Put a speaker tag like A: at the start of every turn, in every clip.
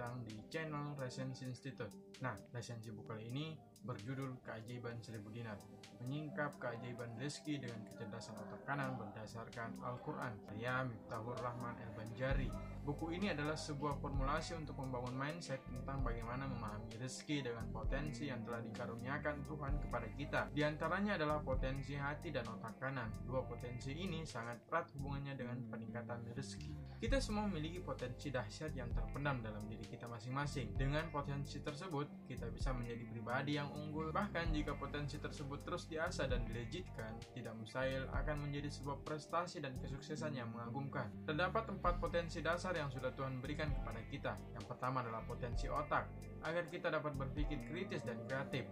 A: datang di channel Resensi Institute Nah, resensi buku kali ini berjudul Keajaiban Seribu Dinar Menyingkap keajaiban rezeki dengan kecerdasan otak kanan berdasarkan Al-Quran Saya Miftahur Rahman El-Banjari Buku ini adalah sebuah formulasi untuk membangun mindset tentang bagaimana memahami rezeki dengan potensi yang telah dikaruniakan Tuhan kepada kita. Di antaranya adalah potensi hati dan otak kanan. Dua potensi ini sangat erat hubungannya dengan peningkatan rezeki. Kita semua memiliki potensi dahsyat yang terpendam dalam diri kita masing-masing. Dengan potensi tersebut, kita bisa menjadi pribadi yang unggul. Bahkan jika potensi tersebut terus diasah dan dilejitkan, tidak mustahil akan menjadi sebuah prestasi dan kesuksesan yang mengagumkan. Terdapat empat potensi dasar yang sudah Tuhan berikan kepada kita. Yang pertama adalah potensi otak, agar kita dapat berpikir kritis dan kreatif.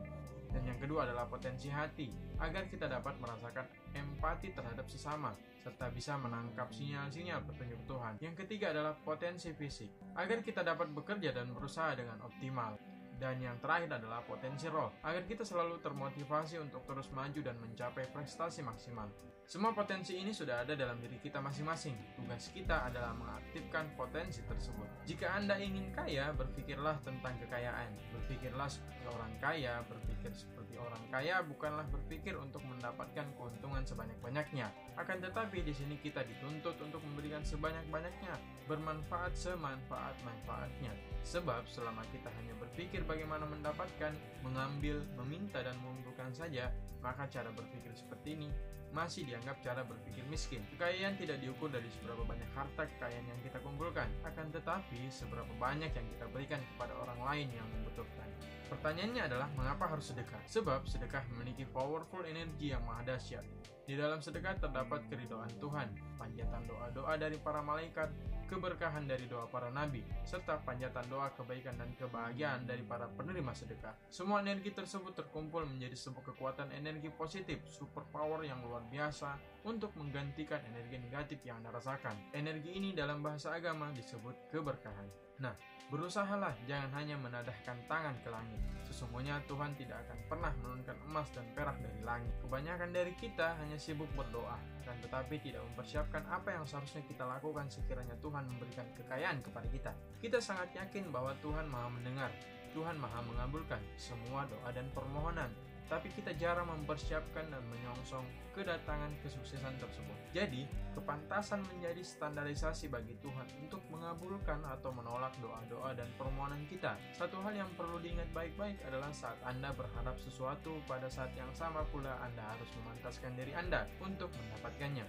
A: Dan yang kedua adalah potensi hati, agar kita dapat merasakan empati terhadap sesama, serta bisa menangkap sinyal-sinyal petunjuk Tuhan. Yang ketiga adalah potensi fisik, agar kita dapat bekerja dan berusaha dengan optimal. Dan yang terakhir adalah potensi roh, agar kita selalu termotivasi untuk terus maju dan mencapai prestasi maksimal. Semua potensi ini sudah ada dalam diri kita masing-masing. Tugas kita adalah mengaktifkan potensi tersebut. Jika Anda ingin kaya, berpikirlah tentang kekayaan. Berpikirlah seperti orang kaya, berpikir seperti orang kaya bukanlah berpikir untuk mendapatkan keuntungan sebanyak-banyaknya. Akan tetapi di sini kita dituntut untuk memberikan sebanyak-banyaknya, bermanfaat semanfaat-manfaatnya. Sebab selama kita hanya berpikir bagaimana mendapatkan, mengambil, meminta dan mengumpulkan saja, maka cara berpikir seperti ini masih dianggap cara berpikir miskin. Kekayaan tidak diukur dari seberapa banyak harta kekayaan yang kita kumpulkan, akan tetapi seberapa banyak yang kita berikan kepada orang lain yang membutuhkan. Pertanyaannya adalah mengapa harus sedekah? Sebab sedekah memiliki powerful energi yang maha dahsyat. Di dalam sedekah terdapat keridhaan Tuhan, panjatan doa-doa dari para malaikat, keberkahan dari doa para nabi, serta panjatan doa kebaikan dan kebahagiaan dari para penerima sedekah. Semua energi tersebut terkumpul menjadi sebuah kekuatan energi positif, super power yang luar biasa untuk menggantikan energi negatif yang Anda rasakan. Energi ini dalam bahasa agama disebut keberkahan. Nah, berusahalah jangan hanya menadahkan tangan ke langit. Sesungguhnya Tuhan tidak akan pernah menurunkan emas dan perak dari langit. Kebanyakan dari kita hanya sibuk berdoa, dan tetapi tidak mempersiapkan apa yang seharusnya kita lakukan sekiranya Tuhan memberikan kekayaan kepada kita. Kita sangat yakin bahwa Tuhan maha mendengar, Tuhan maha mengabulkan semua doa dan permohonan tapi kita jarang mempersiapkan dan menyongsong kedatangan kesuksesan tersebut. Jadi, kepantasan menjadi standarisasi bagi Tuhan untuk mengabulkan atau menolak doa-doa dan permohonan kita. Satu hal yang perlu diingat baik-baik adalah saat Anda berharap sesuatu, pada saat yang sama pula Anda harus memantaskan diri Anda untuk mendapatkannya.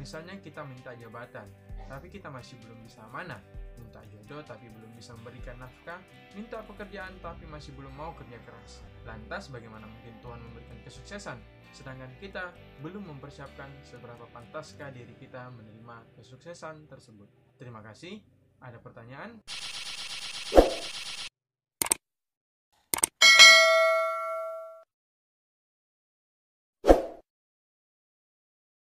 A: Misalnya kita minta jabatan, tapi kita masih belum bisa mana minta jodoh tapi belum bisa memberikan nafkah, minta pekerjaan tapi masih belum mau kerja keras. Lantas bagaimana mungkin Tuhan memberikan kesuksesan? Sedangkan kita belum mempersiapkan seberapa pantaskah diri kita menerima kesuksesan tersebut. Terima kasih. Ada pertanyaan?